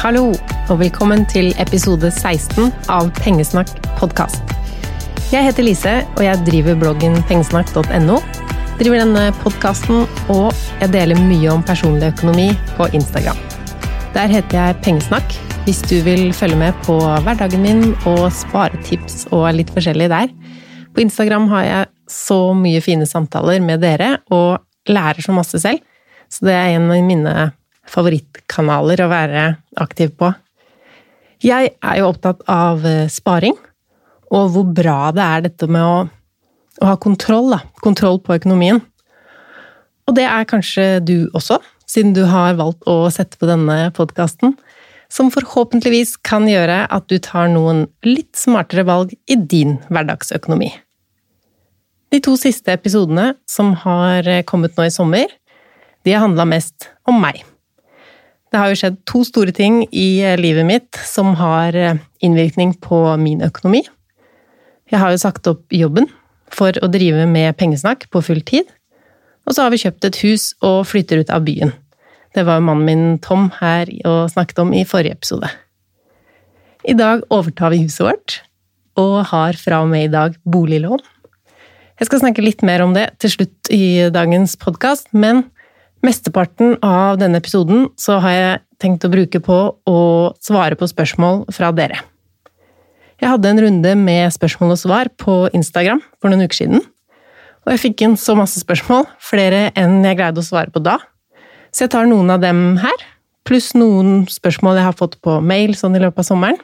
Hallo, og velkommen til episode 16 av Pengesnakk podkast. Jeg heter Lise, og jeg driver bloggen pengesnakk.no. Driver denne podkasten, og jeg deler mye om personlig økonomi på Instagram. Der heter jeg Pengesnakk, hvis du vil følge med på hverdagen min og sparetips og litt forskjellig der. På Instagram har jeg så mye fine samtaler med dere, og lærer så masse selv. Så det er en av mine favorittkanaler å være aktiv på. Jeg er jo opptatt av eh, sparing, og hvor bra det er dette med å, å ha kontroll, da. Kontroll på økonomien. Og det er kanskje du også, siden du har valgt å sette på denne podkasten, som forhåpentligvis kan gjøre at du tar noen litt smartere valg i din hverdagsøkonomi. De to siste episodene som har kommet nå i sommer, de har handla mest om meg. Det har jo skjedd to store ting i eh, livet mitt som har eh, innvirkning på min økonomi. Jeg har jo sagt opp jobben for å drive med pengesnakk på full tid. Og så har vi kjøpt et hus og flytter ut av byen. Det var jo mannen min Tom her og snakket om i forrige episode. I dag overtar vi huset vårt, og har fra og med i dag boliglån. Jeg skal snakke litt mer om det til slutt i dagens podkast, men Mesteparten av denne episoden så har jeg tenkt å bruke på å svare på spørsmål fra dere. Jeg hadde en runde med spørsmål og svar på Instagram for noen uker siden. Og jeg fikk inn så masse spørsmål, flere enn jeg greide å svare på da. Så jeg tar noen av dem her, pluss noen spørsmål jeg har fått på mail sånn i løpet av sommeren.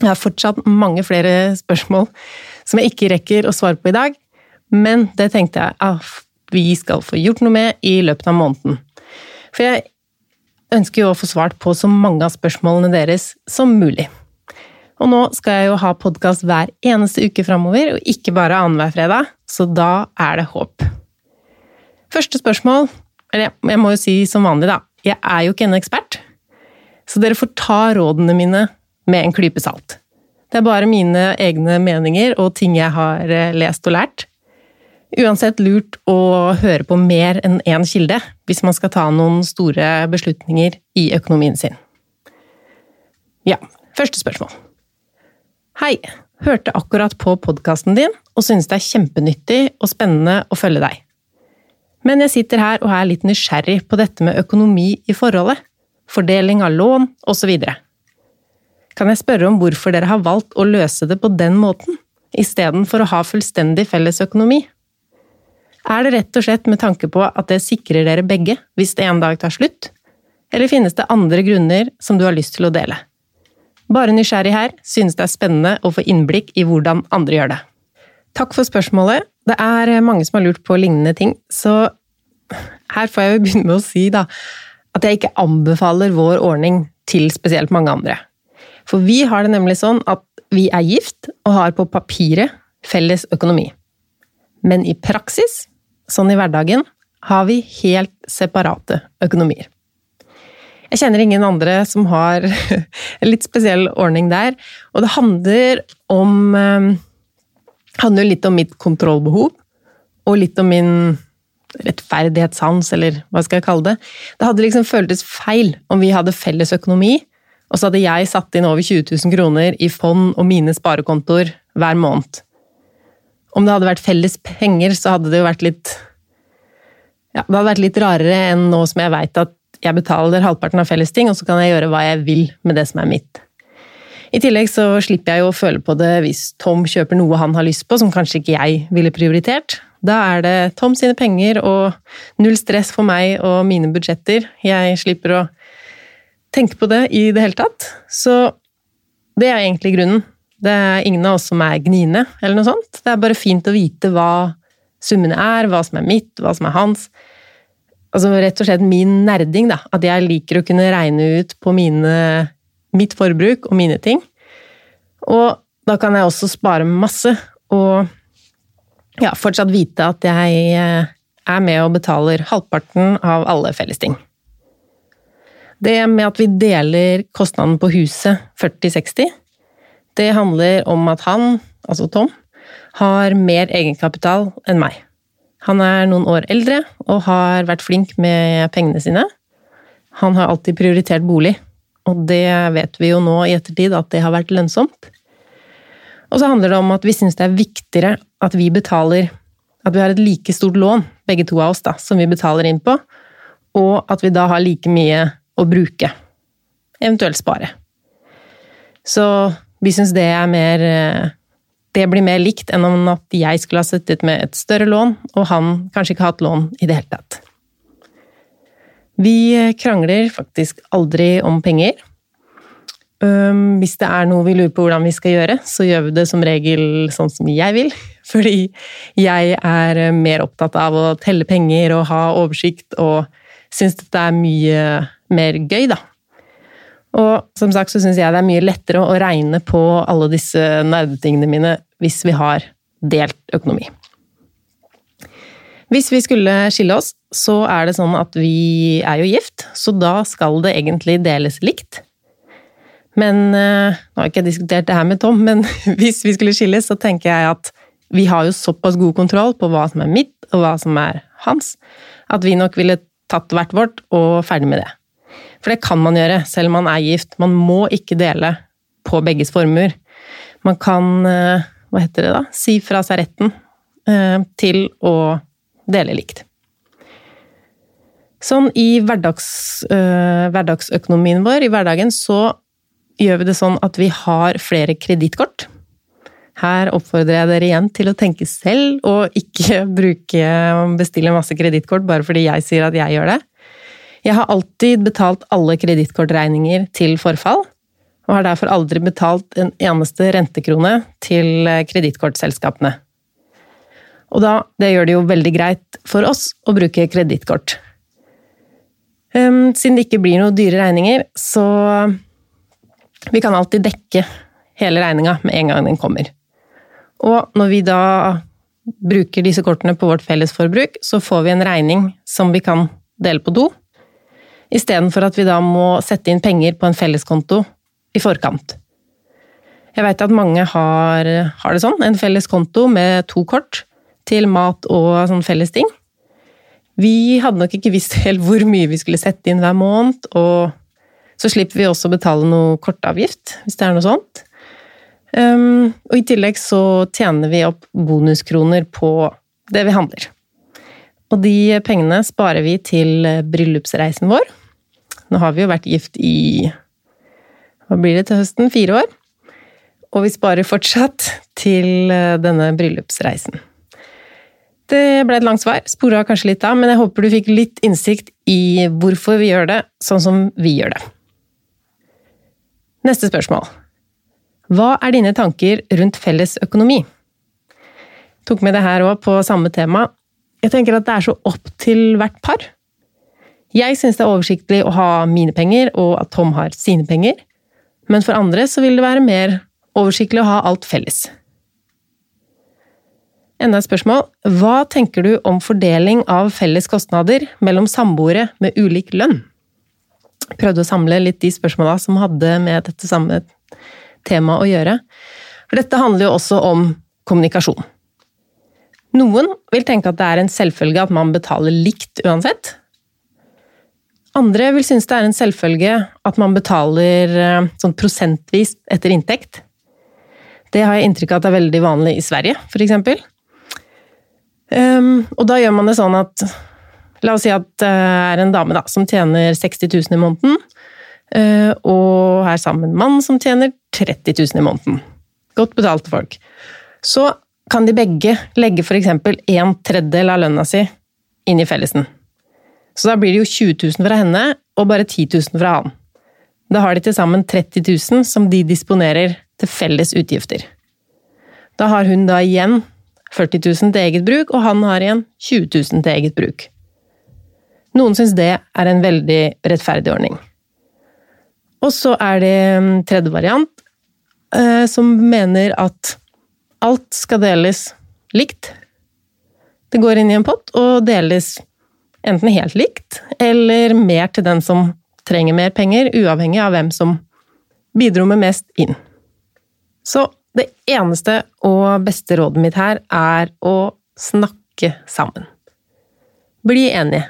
Jeg har fortsatt mange flere spørsmål som jeg ikke rekker å svare på i dag, men det tenkte jeg ah, vi skal få gjort noe med i løpet av måneden. For jeg ønsker jo å få svart på så mange av spørsmålene deres som mulig. Og nå skal jeg jo ha podkast hver eneste uke framover, og ikke bare annenhver fredag, så da er det håp. Første spørsmål Eller jeg må jo si som vanlig, da. Jeg er jo ikke en ekspert, så dere får ta rådene mine med en klype salt. Det er bare mine egne meninger og ting jeg har eh, lest og lært uansett lurt å høre på mer enn én kilde hvis man skal ta noen store beslutninger i økonomien sin. Ja, første spørsmål. Hei, hørte akkurat på podkasten din og synes det er kjempenyttig og spennende å følge deg. Men jeg sitter her og er litt nysgjerrig på dette med økonomi i forholdet, fordeling av lån osv. Kan jeg spørre om hvorfor dere har valgt å løse det på den måten, istedenfor å ha fullstendig felles økonomi? Er det rett og slett med tanke på at det sikrer dere begge hvis det en dag tar slutt? Eller finnes det andre grunner som du har lyst til å dele? Bare nysgjerrig her, synes det er spennende å få innblikk i hvordan andre gjør det. Takk for spørsmålet. Det er mange som har lurt på lignende ting, så her får jeg jo begynne med å si da, at jeg ikke anbefaler vår ordning til spesielt mange andre. For vi har det nemlig sånn at vi er gift og har på papiret felles økonomi. Men i praksis sånn i hverdagen, har vi helt separate økonomier. Jeg kjenner ingen andre som har en litt spesiell ordning der, og det handler om eh, handler litt om mitt kontrollbehov, og litt om min rettferdighetssans, eller hva skal jeg kalle det. Det hadde liksom føltes feil om vi hadde felles økonomi, og så hadde jeg satt inn over 20 000 kroner i fond og mine sparekontoer hver måned. Om det hadde vært felles penger, så hadde det jo vært litt ja, det hadde vært litt rarere enn nå som jeg veit at jeg betaler halvparten av felles ting, og så kan jeg gjøre hva jeg vil med det som er mitt. I tillegg så slipper jeg jo å føle på det hvis Tom kjøper noe han har lyst på som kanskje ikke jeg ville prioritert. Da er det Tom sine penger og null stress for meg og mine budsjetter. Jeg slipper å tenke på det i det hele tatt. Så det er egentlig grunnen. Det er ingen av oss som er gniende, eller noe sånt. Det er bare fint å vite hva summene er, hva som er mitt, hva som er hans. Altså rett og slett min nerding, da. At jeg liker å kunne regne ut på mine, mitt forbruk og mine ting. Og da kan jeg også spare masse, og ja, fortsatt vite at jeg eh, er med og betaler halvparten av alle fellesting. Det med at vi deler kostnaden på huset 40-60, det handler om at han, altså Tom, har mer egenkapital enn meg. Han er noen år eldre og har vært flink med pengene sine. Han har alltid prioritert bolig, og det vet vi jo nå i ettertid at det har vært lønnsomt. Og så handler det om at vi syns det er viktigere at vi betaler At vi har et like stort lån, begge to av oss, da, som vi betaler inn på, og at vi da har like mye å bruke. Eventuelt spare. Så vi syns det er mer eh, Det blir mer likt enn om at jeg skulle ha sittet med et større lån, og han kanskje ikke hatt lån i det hele tatt. Vi krangler faktisk aldri om penger. Hvis det er noe vi lurer på hvordan vi skal gjøre, så gjør vi det som regel sånn som jeg vil. Fordi jeg er mer opptatt av å telle penger og ha oversikt, og syns dette er mye mer gøy, da. Og som sagt så syns jeg det er mye lettere å regne på alle disse nerdetingene mine hvis vi har delt økonomi. Hvis vi skulle skille oss, så er det sånn at vi er jo gift, så da skal det egentlig deles likt. Men eh, Nå har jeg ikke diskutert det her med Tom, men hvis vi skulle skilles, så tenker jeg at vi har jo såpass god kontroll på hva som er mitt, og hva som er hans, at vi nok ville tatt hvert vårt og ferdig med det. For det kan man gjøre, selv om man er gift. Man må ikke dele på begges formuer. Man kan, eh, hva heter det da, si fra seg retten eh, til å dele likt. Sånn i hverdags, hverdagsøkonomien vår, i hverdagen, så gjør vi det sånn at vi har flere kredittkort. Her oppfordrer jeg dere igjen til å tenke selv, og ikke bruke bestille masse kredittkort bare fordi jeg sier at jeg gjør det. Jeg har alltid betalt alle kredittkortregninger til forfall, og har derfor aldri betalt en eneste rentekrone til kredittkortselskapene. Og da, det gjør det jo veldig greit for oss å bruke kredittkort. Ehm, siden det ikke blir noen dyre regninger, så vi kan alltid dekke hele regninga med en gang den kommer. Og når vi da bruker disse kortene på vårt fellesforbruk, så får vi en regning som vi kan dele på do, istedenfor at vi da må sette inn penger på en felleskonto i forkant. Jeg veit at mange har, har, det sånn, en felles konto med to kort til mat og sånn felles ting. Vi hadde nok ikke visst helt hvor mye vi skulle sette inn hver måned, og så slipper vi også å betale noe kortavgift, hvis det er noe sånt. Um, og i tillegg så tjener vi opp bonuskroner på det vi handler. Og de pengene sparer vi til bryllupsreisen vår. Nå har vi jo vært gift i hva blir det til høsten? Fire år. Og vi sparer fortsatt til eh, denne bryllupsreisen. Det ble et langt svar, spora kanskje litt av, men jeg håper du fikk litt innsikt i hvorfor vi gjør det sånn som vi gjør det. Neste spørsmål. Hva er dine tanker rundt felles økonomi? Jeg Tok med det her òg på samme tema. Jeg tenker at det er så opp til hvert par. Jeg syns det er oversiktlig å ha mine penger, og at Tom har sine penger. Men for andre så vil det være mer oversiktlig å ha alt felles. Enda et spørsmål. Hva tenker du om fordeling av felles kostnader mellom samboere med ulik lønn? prøvde å samle litt de spørsmåla som hadde med dette samme temaet å gjøre. For dette handler jo også om kommunikasjon. Noen vil tenke at det er en selvfølge at man betaler likt uansett. Andre vil synes det er en selvfølge at man betaler eh, sånn prosentvis etter inntekt. Det har jeg inntrykk av at er veldig vanlig i Sverige, f.eks. Um, og da gjør man det sånn at La oss si at det er en dame da, som tjener 60 000 i måneden, eh, og er sammen med en mann som tjener 30 000 i måneden. Godt betalte folk. Så kan de begge legge f.eks. en tredjedel av lønna si inn i fellesen. Så da blir det jo 20 000 fra henne og bare 10 000 fra han. Da har de til sammen 30 000 som de disponerer til felles utgifter. Da har hun da igjen 40 000 til eget bruk, og han har igjen 20 000 til eget bruk. Noen syns det er en veldig rettferdig ordning. Og så er det en tredje variant, eh, som mener at alt skal deles likt. Det går inn i en pott og deles enten helt likt, eller mer til den som trenger mer penger, uavhengig av hvem som bidro med mest inn. Så det eneste og beste rådet mitt her er å snakke sammen. Bli enige.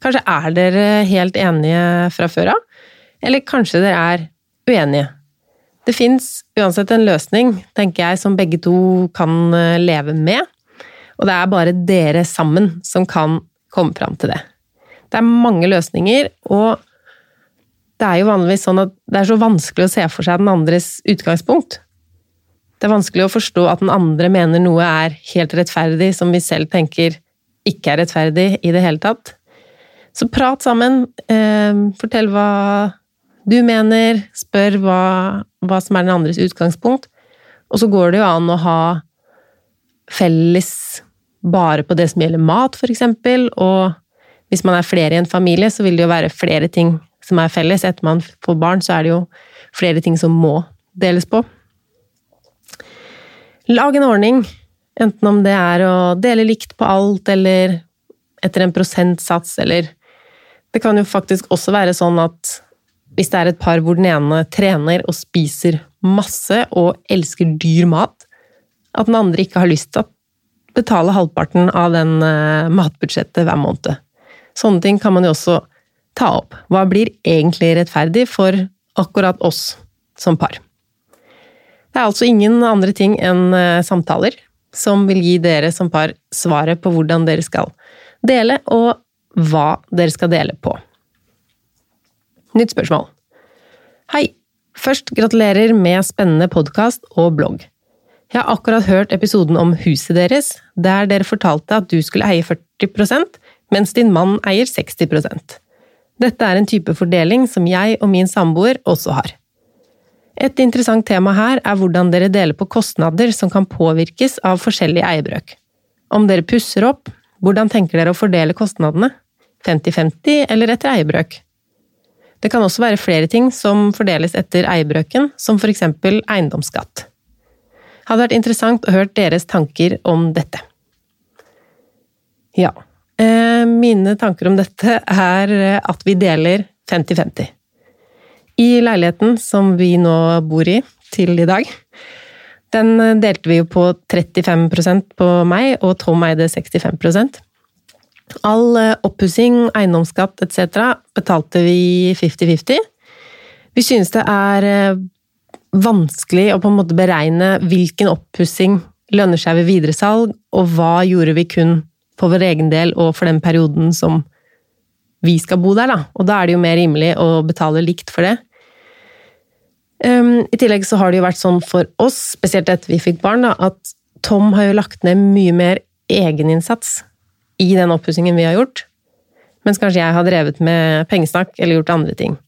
Kanskje er dere helt enige fra før av, Eller kanskje dere er uenige. Det fins uansett en løsning, tenker jeg, som begge to kan eh, leve med. Og det er bare dere sammen som kan komme fram til det. Det er mange løsninger, og det er jo vanligvis sånn at det er så vanskelig å se for seg den andres utgangspunkt. Det er vanskelig å forstå at den andre mener noe er helt rettferdig som vi selv tenker ikke er rettferdig i det hele tatt. Så prat sammen. Eh, fortell hva du mener. Spør hva, hva som er den andres utgangspunkt. Og så går det jo an å ha felles bare på det som gjelder mat, eksempel. Og hvis man er flere i en familie, så vil det jo være flere ting som er felles. Etter man får barn, så er det jo flere ting som må deles på. Lag en ordning, enten om det er å dele likt på alt, eller etter en prosentsats, eller Det kan jo faktisk også være sånn at hvis det er et par hvor den ene trener og spiser masse og elsker dyr mat, at den andre ikke har lyst til å betale halvparten av den eh, matbudsjettet hver måned. Sånne ting kan man jo også ta opp. Hva blir egentlig rettferdig for akkurat oss som par? Det er altså ingen andre ting enn eh, samtaler som vil gi dere som par svaret på hvordan dere skal dele, og hva dere skal dele på. Nytt spørsmål. Hei! Først gratulerer med spennende podkast og blogg. Jeg har akkurat hørt episoden om huset deres, der dere fortalte at du skulle eie 40% mens din mann eier 60% dette er en type fordeling som jeg og min samboer også har. Et interessant tema her er hvordan dere deler på kostnader som kan påvirkes av forskjellig eierbrøk. Om dere pusser opp, hvordan tenker dere å fordele kostnadene? 50-50 eller etter eierbrøk? Det kan også være flere ting som fordeles etter eierbrøken, som for eksempel eiendomsskatt. Hadde vært interessant å høre deres tanker om dette. Ja, Eh, mine tanker om dette er eh, at vi deler 50-50. I leiligheten som vi nå bor i til i dag, den eh, delte vi jo på 35% på meg, og Tom eide 65% All oppussing, eiendomsskatt etc. betalte vi 50-50. Vi synes det er vanskelig å på en måte beregne hvilken oppussing lønner seg ved videresalg, og hva gjorde vi kun for vår egen del og for den perioden som vi skal bo der, da. Og da er det jo mer rimelig å betale likt for det. Um, I tillegg så har det jo vært sånn for oss, spesielt etter vi fikk barn, da, at Tom har jo lagt ned mye mer egeninnsats i den oppussingen vi har gjort, mens kanskje jeg har drevet med pengesnakk eller gjort andre ting.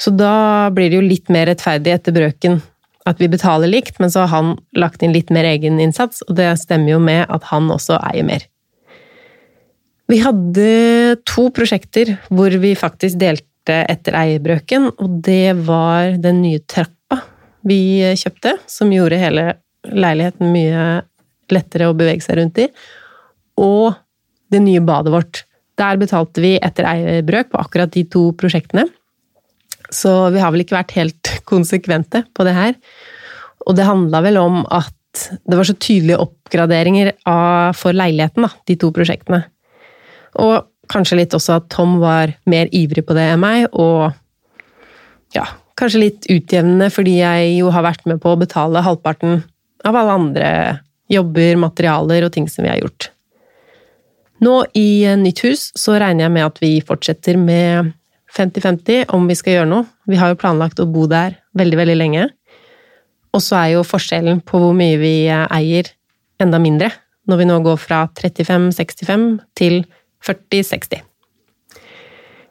Så da blir det jo litt mer rettferdig etter brøken at vi betaler likt, men så har han lagt inn litt mer egeninnsats, og det stemmer jo med at han også eier mer. Vi hadde to prosjekter hvor vi faktisk delte etter eierbrøken, og det var den nye trappa vi kjøpte, som gjorde hele leiligheten mye lettere å bevege seg rundt i, og det nye badet vårt. Der betalte vi etter eierbrøk på akkurat de to prosjektene. Så vi har vel ikke vært helt konsekvente på det her. Og det handla vel om at det var så tydelige oppgraderinger av, for leiligheten, da, de to prosjektene. Og kanskje litt også at Tom var mer ivrig på det enn meg, og ja, kanskje litt utjevnende fordi jeg jo har vært med på å betale halvparten av alle andre jobber, materialer og ting som vi har gjort. Nå i nytt hus så regner jeg med at vi fortsetter med 50-50 om vi skal gjøre noe. Vi har jo planlagt å bo der veldig, veldig lenge. Og så er jo forskjellen på hvor mye vi eier, enda mindre. Når vi nå går fra 35-65 til 40-60.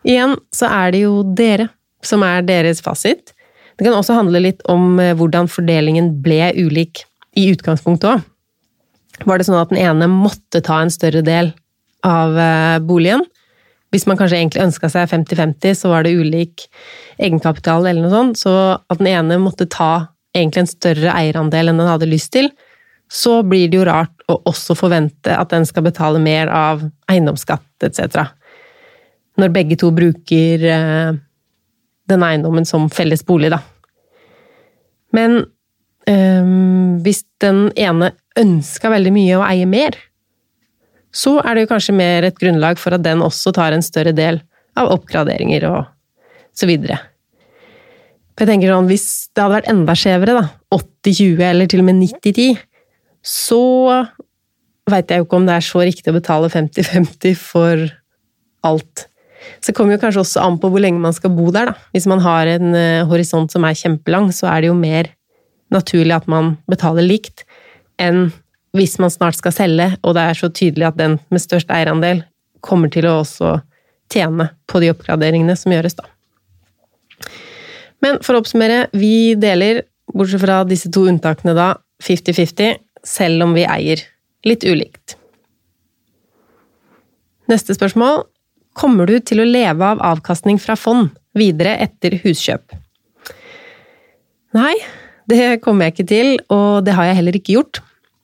Igjen så er det jo dere som er deres fasit. Det kan også handle litt om eh, hvordan fordelingen ble ulik i utgangspunktet òg. Var det sånn at den ene måtte ta en større del av eh, boligen? Hvis man kanskje egentlig ønska seg 50-50, så var det ulik egenkapital eller noe sånt, så at den ene måtte ta egentlig en større eierandel enn den hadde lyst til, så blir det jo rart å også forvente at den skal betale mer av eiendomsskatt etc. Når begge to bruker eh, den eiendommen som felles bolig, da. Men øh, hvis den ene ønska veldig mye å eie mer, så er det jo kanskje mer et grunnlag for at den også tar en større del av oppgraderinger og så videre. For jeg tenker sånn, Hvis det hadde vært enda skjevere, da, 80-20 eller til og med 90-10, så veit jeg jo ikke om det er så riktig å betale 50-50 for alt. Så det kommer jo kanskje også an på hvor lenge man skal bo der, da. Hvis man har en uh, horisont som er kjempelang, så er det jo mer naturlig at man betaler likt, enn hvis man snart skal selge, og det er så tydelig at den med størst eierandel kommer til å også tjene på de oppgraderingene som gjøres, da. Men for å oppsummere, vi deler, bortsett fra disse to unntakene da, 50-50, selv om vi eier litt ulikt. Neste spørsmål Kommer du til å leve av avkastning fra fond videre etter huskjøp? Nei, det kommer jeg ikke til, og det har jeg heller ikke gjort.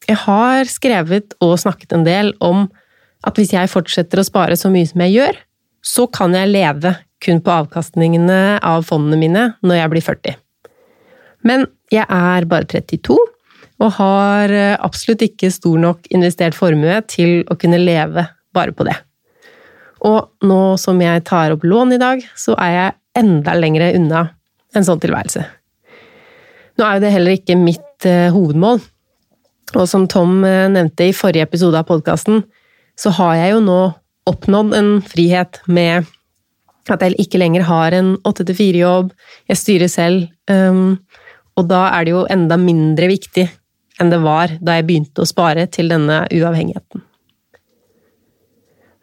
Jeg har skrevet og snakket en del om at hvis jeg fortsetter å spare så mye som jeg gjør, så kan jeg leve kun på avkastningene av fondene mine når jeg blir 40. Men jeg er bare 32 og har absolutt ikke stor nok investert formue til å kunne leve bare på det. Og nå som jeg tar opp lån i dag, så er jeg enda lengre unna en sånn tilværelse. Nå er jo det heller ikke mitt uh, hovedmål, og som Tom uh, nevnte i forrige episode av podkasten, så har jeg jo nå oppnådd en frihet med at jeg ikke lenger har en 8-4-jobb, jeg styrer selv, um, og da er det jo enda mindre viktig enn det var da jeg begynte å spare til denne uavhengigheten.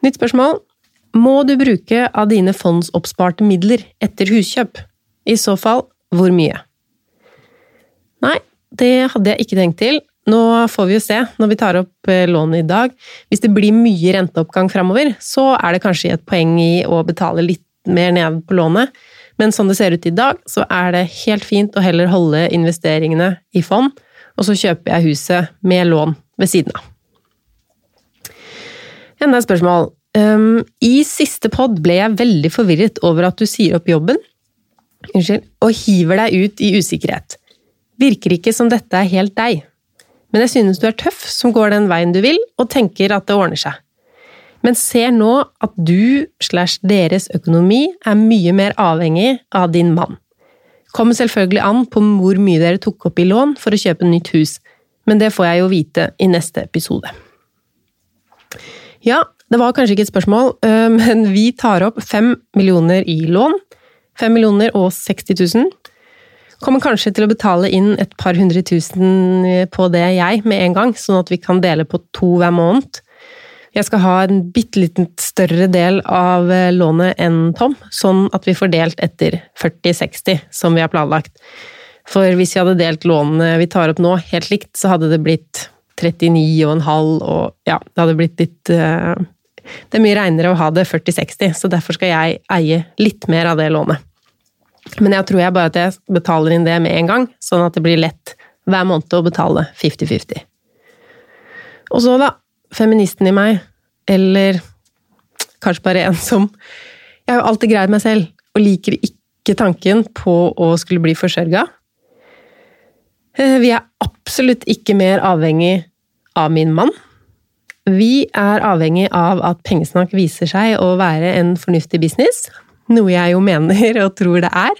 Nytt spørsmål må du bruke av dine fondsoppsparte midler etter huskjøp? I så fall, hvor mye? Nei, det hadde jeg ikke tenkt til. Nå får vi jo se, når vi tar opp eh, lånet i dag. Hvis det blir mye renteoppgang framover, så er det kanskje et poeng i å betale litt mer ned på lånet. Men sånn det ser ut i dag, så er det helt fint å heller holde investeringene i fond, og så kjøper jeg huset med lån ved siden av. Enda et spørsmål. Um, I siste pod ble jeg veldig forvirret over at du sier opp jobben og hiver deg ut i usikkerhet. Virker ikke som dette er helt deg. Men jeg synes du er tøff som går den veien du vil, og tenker at det ordner seg. Men ser nå at du slash deres økonomi er mye mer avhengig av din mann. Kommer selvfølgelig an på hvor mye dere tok opp i lån for å kjøpe nytt hus, men det får jeg jo vite i neste episode. Ja, det var kanskje ikke et spørsmål, øh, men vi tar opp fem millioner i lån. Fem millioner og 60 000. Kommer kanskje til å betale inn et par hundre tusen på det, jeg, med en gang, sånn at vi kan dele på to hver måned. Jeg skal ha en bitte liten større del av øh, lånet enn Tom, sånn at vi får delt etter 40-60, som vi har planlagt. For hvis vi hadde delt lånene vi tar opp nå, helt likt, så hadde det blitt 39,5 og ja, det hadde blitt litt uh, det er mye reinere å ha det 40-60, så derfor skal jeg eie litt mer av det lånet. Men jeg tror jeg bare at jeg betaler inn det med en gang, sånn at det blir lett hver måned å betale 50-50. Og så, da, feministen i meg, eller kanskje bare en som Jeg har jo alltid greid meg selv, og liker ikke tanken på å skulle bli forsørga. Eh, vi er absolutt ikke mer avhengig av min mann. Vi er avhengig av at pengesnakk viser seg å være en fornuftig business, noe jeg jo mener og tror det er.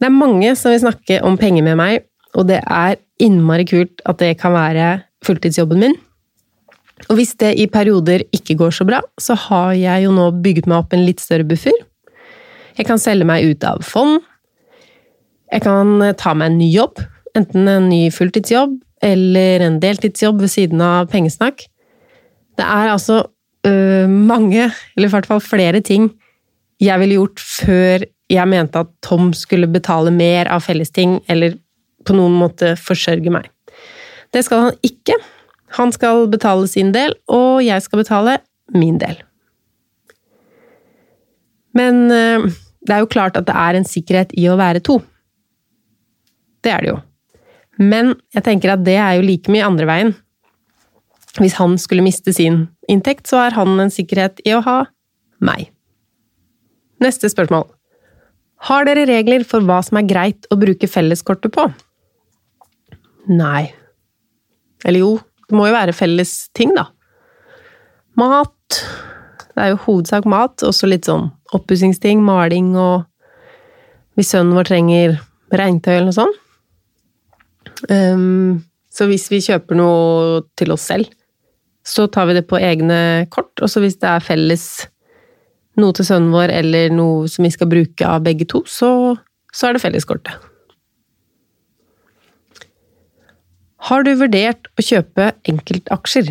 Det er mange som vil snakke om penger med meg, og det er innmari kult at det kan være fulltidsjobben min. Og hvis det i perioder ikke går så bra, så har jeg jo nå bygget meg opp en litt større buffer. Jeg kan selge meg ut av fond. Jeg kan ta meg en ny jobb, enten en ny fulltidsjobb eller en deltidsjobb ved siden av pengesnakk. Det er altså øh, mange, eller i hvert fall flere ting, jeg ville gjort før jeg mente at Tom skulle betale mer av fellesting, eller på noen måte forsørge meg. Det skal han ikke. Han skal betale sin del, og jeg skal betale min del. Men øh, det er jo klart at det er en sikkerhet i å være to. Det er det jo. Men jeg tenker at det er jo like mye andre veien. Hvis han skulle miste sin inntekt, så er han en sikkerhet i å ha meg. Neste spørsmål. Har dere regler for hva som er greit å bruke felleskortet på? Nei. Eller jo, det må jo være felles ting, da. Mat. Det er jo hovedsak mat, også litt sånn oppussingsting, maling og hvis sønnen vår trenger regntøy eller noe sånt. Um, så hvis vi kjøper noe til oss selv, så tar vi det på egne kort. Og så hvis det er felles noe til sønnen vår eller noe som vi skal bruke av begge to, så, så er det felleskortet. Har du vurdert å kjøpe enkeltaksjer?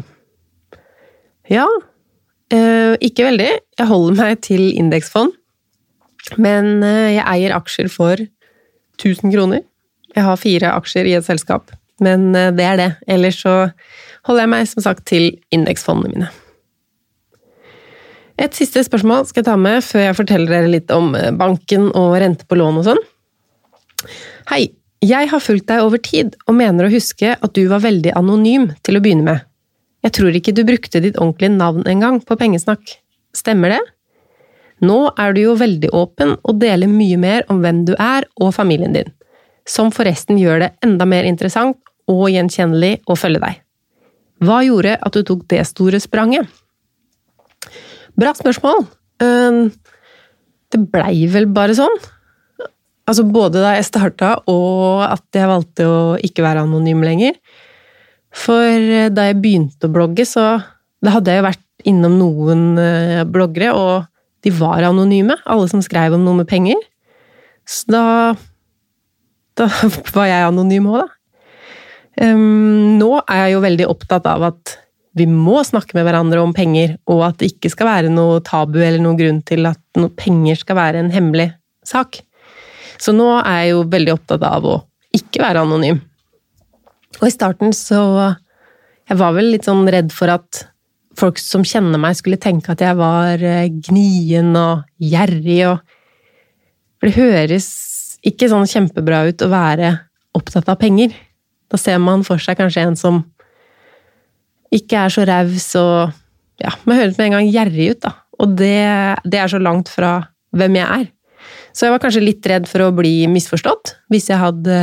Ja, eh, ikke veldig. Jeg holder meg til indeksfond. Men eh, jeg eier aksjer for 1000 kroner. Jeg har fire aksjer i et selskap, men eh, det er det. Ellers så holder jeg meg som sagt til indeksfondene mine. Et siste spørsmål skal jeg ta med før jeg forteller dere litt om banken og rente på lån og sånn. Hei, jeg har fulgt deg over tid, og mener å huske at du var veldig anonym til å begynne med. Jeg tror ikke du brukte ditt ordentlige navn engang på pengesnakk. Stemmer det? Nå er du jo veldig åpen og deler mye mer om hvem du er og familien din, som forresten gjør det enda mer interessant og gjenkjennelig å følge deg. Hva gjorde at du tok det store spranget? Bra spørsmål. Det blei vel bare sånn. Altså både da jeg starta, og at jeg valgte å ikke være anonym lenger. For eh, da jeg begynte å blogge, så Da hadde jeg jo vært innom noen eh, bloggere, og de var anonyme, alle som skrev om noe med penger. Så da Da var jeg anonym òg, da. Um, nå er jeg jo veldig opptatt av at vi må snakke med hverandre om penger, og at det ikke skal være noe tabu eller noen grunn til at noe penger skal være en hemmelig sak. Så nå er jeg jo veldig opptatt av å ikke være anonym. Og i starten så Jeg var vel litt sånn redd for at folk som kjenner meg, skulle tenke at jeg var eh, gnien og gjerrig og For det høres ikke sånn kjempebra ut å være opptatt av penger. Da ser man for seg kanskje en som ikke er så raus og Ja, man høres med en gang gjerrig ut, da. Og det, det er så langt fra hvem jeg er. Så jeg var kanskje litt redd for å bli misforstått hvis jeg hadde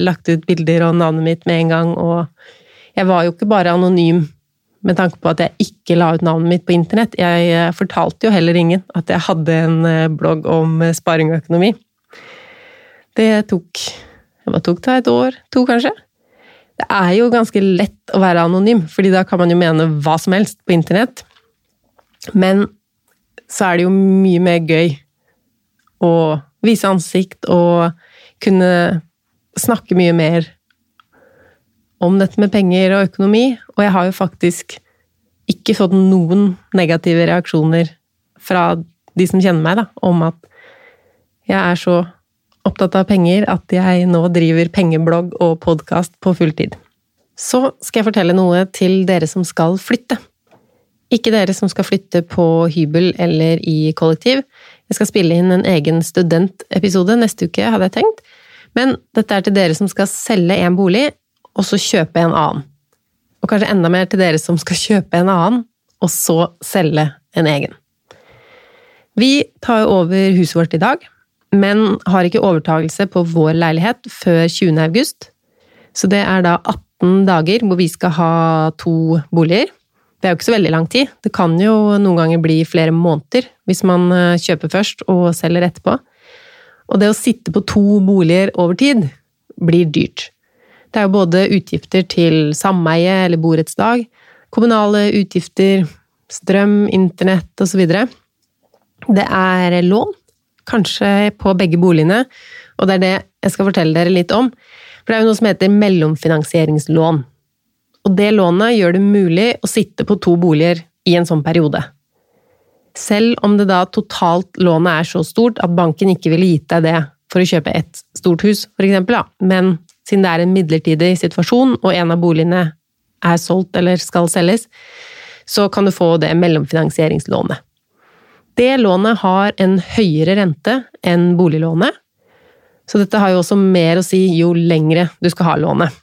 lagt ut bilder og navnet mitt med en gang. Og jeg var jo ikke bare anonym med tanke på at jeg ikke la ut navnet mitt på internett. Jeg eh, fortalte jo heller ingen at jeg hadde en eh, blogg om eh, sparing og økonomi. Det tok Hva tok det? Et år? To, kanskje? Det er jo ganske lett å være anonym, fordi da kan man jo mene hva som helst på internett. Men så er det jo mye mer gøy å vise ansikt og kunne snakke mye mer om dette med penger og økonomi. Og jeg har jo faktisk ikke fått noen negative reaksjoner fra de som kjenner meg, da, om at jeg er så opptatt av penger at jeg nå driver pengeblogg og podkast på fulltid. Så skal jeg fortelle noe til dere som skal flytte. Ikke dere som skal flytte på hybel eller i kollektiv. Jeg skal spille inn en egen studentepisode neste uke, hadde jeg tenkt. Men dette er til dere som skal selge en bolig, og så kjøpe en annen. Og kanskje enda mer til dere som skal kjøpe en annen, og så selge en egen. Vi tar over huset vårt i dag, men har ikke overtagelse på vår leilighet før 20. august. Så det er da 18 dager hvor vi skal ha to boliger. Det er jo ikke så veldig lang tid. Det kan jo noen ganger bli flere måneder hvis man eh, kjøper først og selger etterpå. Og det å sitte på to boliger over tid blir dyrt. Det er jo både utgifter til sameie eller borettslag, kommunale utgifter, strøm, internett osv. Det er lån, kanskje på begge boligene, og det er det jeg skal fortelle dere litt om. For det er jo noe som heter mellomfinansieringslån. Og det lånet gjør det mulig å sitte på to boliger i en sånn periode. Selv om det da totalt lånet er så stort at banken ikke ville gitt deg det for å kjøpe et stort hus, for eksempel, men siden det er en midlertidig situasjon, og en av boligene er solgt eller skal selges, så kan du få det mellomfinansieringslånet. Det lånet har en høyere rente enn boliglånet, så dette har jo også mer å si jo lengre du skal ha lånet.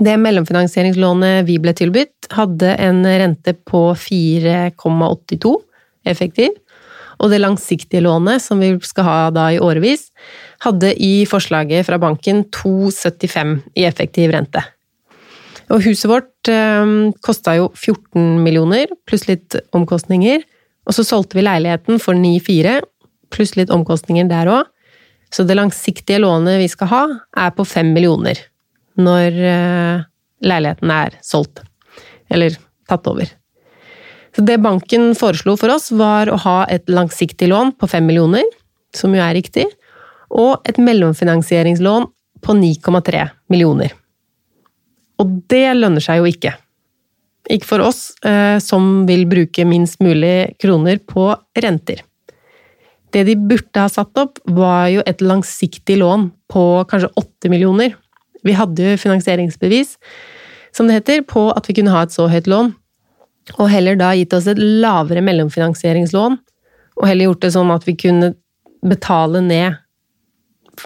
Det mellomfinansieringslånet vi ble tilbudt, hadde en rente på 4,82 effektiv, og det langsiktige lånet, som vi skal ha da i årevis, hadde i forslaget fra banken 2,75 i effektiv rente. Og huset vårt eh, kosta jo 14 millioner, pluss litt omkostninger, og så solgte vi leiligheten for 9,4, pluss litt omkostninger der òg. Så det langsiktige lånet vi skal ha, er på 5 millioner når eh, leiligheten er solgt. Eller tatt over. Så det banken foreslo for oss, var å ha et langsiktig lån på 5 millioner, som jo er riktig, og et mellomfinansieringslån på 9,3 millioner. Og det lønner seg jo ikke. Ikke for oss eh, som vil bruke minst mulig kroner på renter. Det de burde ha satt opp, var jo et langsiktig lån på kanskje åtte millioner. Vi hadde jo finansieringsbevis, som det heter, på at vi kunne ha et så høyt lån. Og heller da gitt oss et lavere mellomfinansieringslån, og heller gjort det sånn at vi kunne betale ned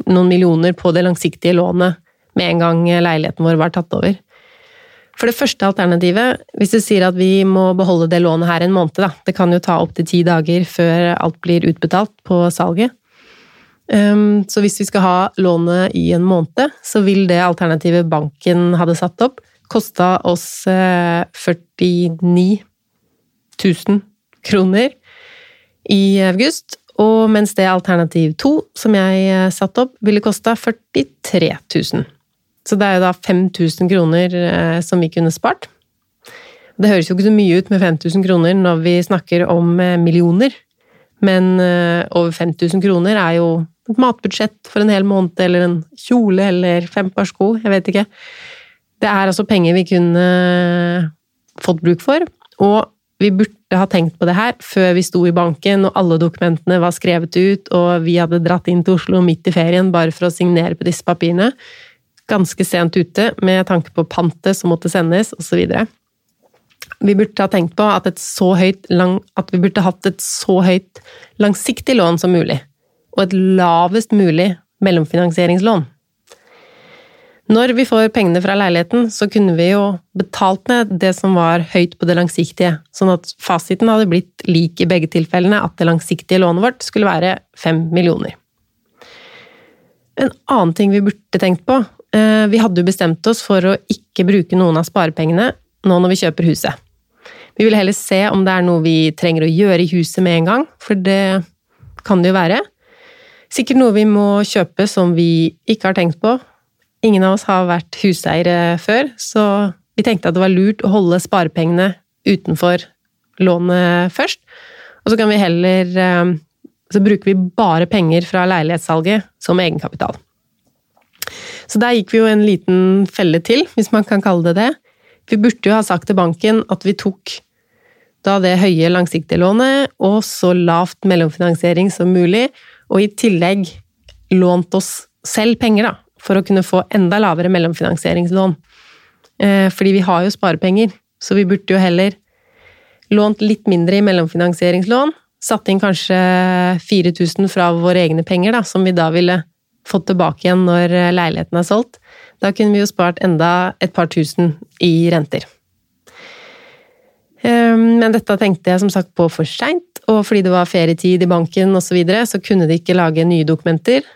noen millioner på det langsiktige lånet med en gang leiligheten vår var tatt over. For det første alternativet, hvis du sier at vi må beholde det lånet her en måned, da. Det kan jo ta opptil ti dager før alt blir utbetalt på salget. Um, så hvis vi skal ha lånet i en måned, så vil det alternativet banken hadde satt opp, kosta oss 49 eh, 000 kroner i august. Og mens det alternativ to, som jeg eh, satte opp, ville kosta 43 000. Så det er jo da 5000 kroner eh, som vi kunne spart. Det høres jo ikke så mye ut med 5000 kroner når vi snakker om eh, millioner, men eh, over 5000 kroner er jo et matbudsjett for en hel måned, eller en kjole, eller fem par sko, jeg vet ikke. Det er altså penger vi kunne fått bruk for, og vi burde ha tenkt på det her før vi sto i banken og alle dokumentene var skrevet ut, og vi hadde dratt inn til Oslo midt i ferien bare for å signere på disse papirene ganske sent ute med tanke på pantet som måtte sendes, osv. Vi burde ha tenkt på at, lang, at, vi burde hatt et så høyt langsiktig lån som mulig, og et lavest mulig mellomfinansieringslån. Når vi får pengene fra leiligheten, så kunne vi jo betalt ned det som var høyt på det langsiktige, sånn at fasiten hadde blitt lik i begge tilfellene, at det langsiktige lånet vårt skulle være fem millioner. En annen ting vi burde tenkt på, Eh, vi hadde jo bestemt oss for å ikke bruke noen av sparepengene nå når vi kjøper huset. Vi vil heller se om det er noe vi trenger å gjøre i huset med en gang, for det kan det jo være. Sikkert noe vi må kjøpe som vi ikke har tenkt på. Ingen av oss har vært huseiere før, så vi tenkte at det var lurt å holde sparepengene utenfor lånet først. Og så kan vi heller eh, Så bruker vi bare penger fra leilighetssalget som egenkapital. Så der gikk vi jo en liten felle til, hvis man kan kalle det det. Vi burde jo ha sagt til banken at vi tok da det høye langsiktige lånet og så lavt mellomfinansiering som mulig, og i tillegg lånt oss selv penger, da, for å kunne få enda lavere mellomfinansieringslån. Eh, fordi vi har jo sparepenger, så vi burde jo heller lånt litt mindre i mellomfinansieringslån, satt inn kanskje 4000 fra våre egne penger, da, som vi da ville fått tilbake igjen når eh, leiligheten er solgt. Da kunne vi jo spart enda et par tusen i renter. Ehm, men dette tenkte jeg som sagt på for seint, og fordi det var ferietid i banken osv., så, videre, så kunne de ikke lage nye dokumenter.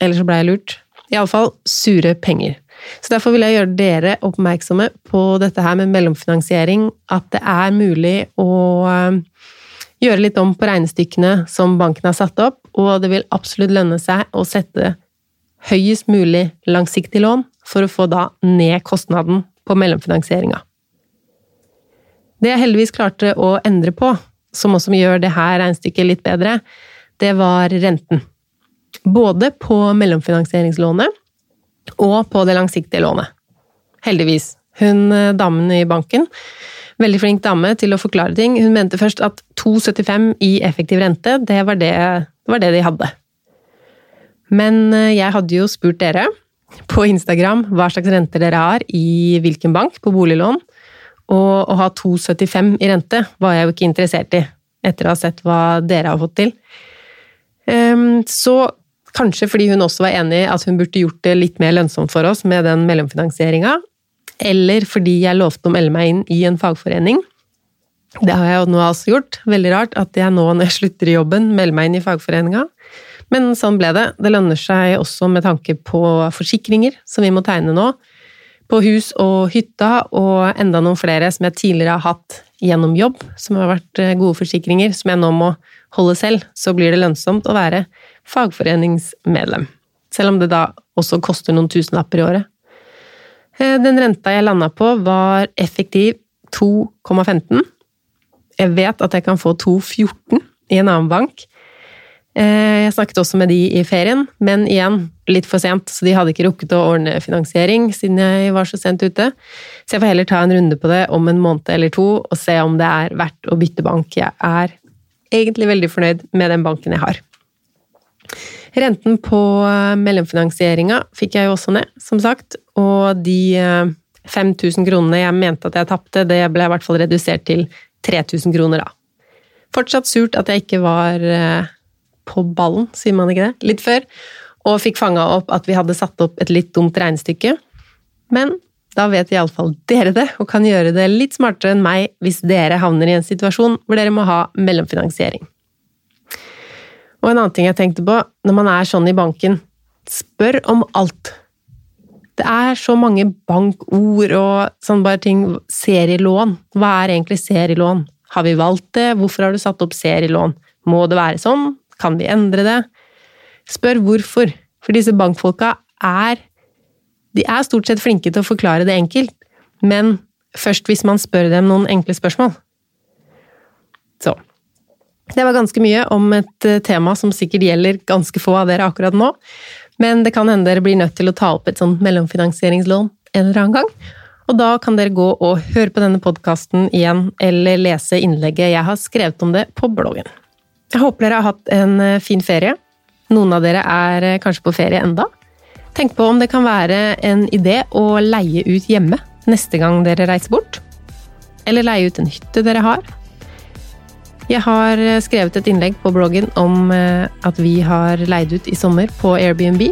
Eller så blei jeg lurt. Iallfall sure penger. Så derfor vil jeg gjøre dere oppmerksomme på dette her med mellomfinansiering, at det er mulig å eh, gjøre litt om på regnestykkene som banken har satt opp, og det vil absolutt lønne seg å sette høyest mulig langsiktig lån for å få da ned kostnaden på mellomfinansieringa. Det jeg heldigvis klarte å endre på, som også gjør det her regnestykket litt bedre, det var renten. Både på mellomfinansieringslånet og på det langsiktige lånet. Heldigvis. Hun eh, damen i banken veldig flink dame til å forklare ting. Hun mente først at 2,75 i effektiv rente, det var det, det var det, de hadde. Men eh, jeg hadde jo spurt dere på Instagram hva slags renter dere har i hvilken bank på boliglån, og å ha 2,75 i rente var jeg jo ikke interessert i, etter å ha sett hva dere har fått til. Ehm, så kanskje fordi hun også var enig i at hun burde gjort det litt mer lønnsomt for oss med den mellomfinansieringa, eller fordi jeg lovte å melde meg inn i en fagforening. Det har jeg jo nå også gjort. Veldig rart at jeg nå når jeg slutter i jobben, melder meg inn i fagforeninga. Men sånn ble det. Det lønner seg også med tanke på forsikringer som vi må tegne nå. På hus og hytta, og enda noen flere som jeg tidligere har hatt gjennom jobb, som har vært eh, gode forsikringer, som jeg nå må holde selv. Så blir det lønnsomt å være fagforeningsmedlem. Selv om det da også koster noen tusenlapper i året. Eh, den renta jeg landa på, var effektiv 2,15. Jeg vet at jeg kan få 2,14 i en annen bank. Eh, jeg snakket også med de i ferien, men igjen litt for sent, så de hadde ikke rukket å ordne finansiering siden jeg var så sent ute. Så jeg får heller ta en runde på det om en måned eller to og se om det er verdt å bytte bank. Jeg er egentlig veldig fornøyd med den banken jeg har. Renten på eh, mellomfinansieringa fikk jeg jo også ned, som sagt, og de 5000 eh, kronene jeg mente at jeg tapte, det ble i hvert fall redusert til 3000 kroner da. Fortsatt surt at jeg ikke var eh, på ballen, sier man ikke det, litt før, og fikk fanga opp at vi hadde satt opp et litt dumt regnestykke. Men da vet iallfall dere det, og kan gjøre det litt smartere enn meg hvis dere havner i en situasjon hvor dere må ha mellomfinansiering. Og en annen ting jeg tenkte på, når man er sånn i banken, spør om alt. Det er så mange bankord og sånn bare ting Serielån. Hva er egentlig serielån? Har vi valgt det? Hvorfor har du satt opp serielån? Må det være sånn? Kan vi endre det? Spør hvorfor. For disse bankfolka er De er stort sett flinke til å forklare det enkelt, men først hvis man spør dem noen enkle spørsmål. Så Det var ganske mye om et eh, tema som sikkert gjelder ganske få av dere akkurat nå, men det kan hende dere blir nødt til å ta opp et sånt mellomfinansieringslån en eller annen gang. Og da kan dere gå og høre på denne podkasten igjen, eller lese innlegget jeg har skrevet om det på bloggen. Jeg håper dere har hatt en eh, fin ferie. Noen av dere er eh, kanskje på ferie enda. Tenk på om det kan være en idé å leie ut hjemme neste gang dere reiser bort. Eller leie ut en hytte dere har. Jeg har eh, skrevet et innlegg på bloggen om at vi har leid ut i sommer på Airbnb.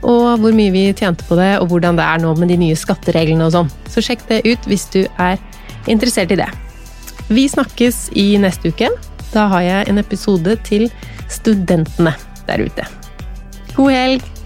Og hvor mye vi tjente på det, og hvordan det er nå med de nye skattereglene og sånn. Så sjekk det ut hvis du er interessert i det. Vi snakkes i neste uke. Da har jeg en episode til studentene der ute. God helg!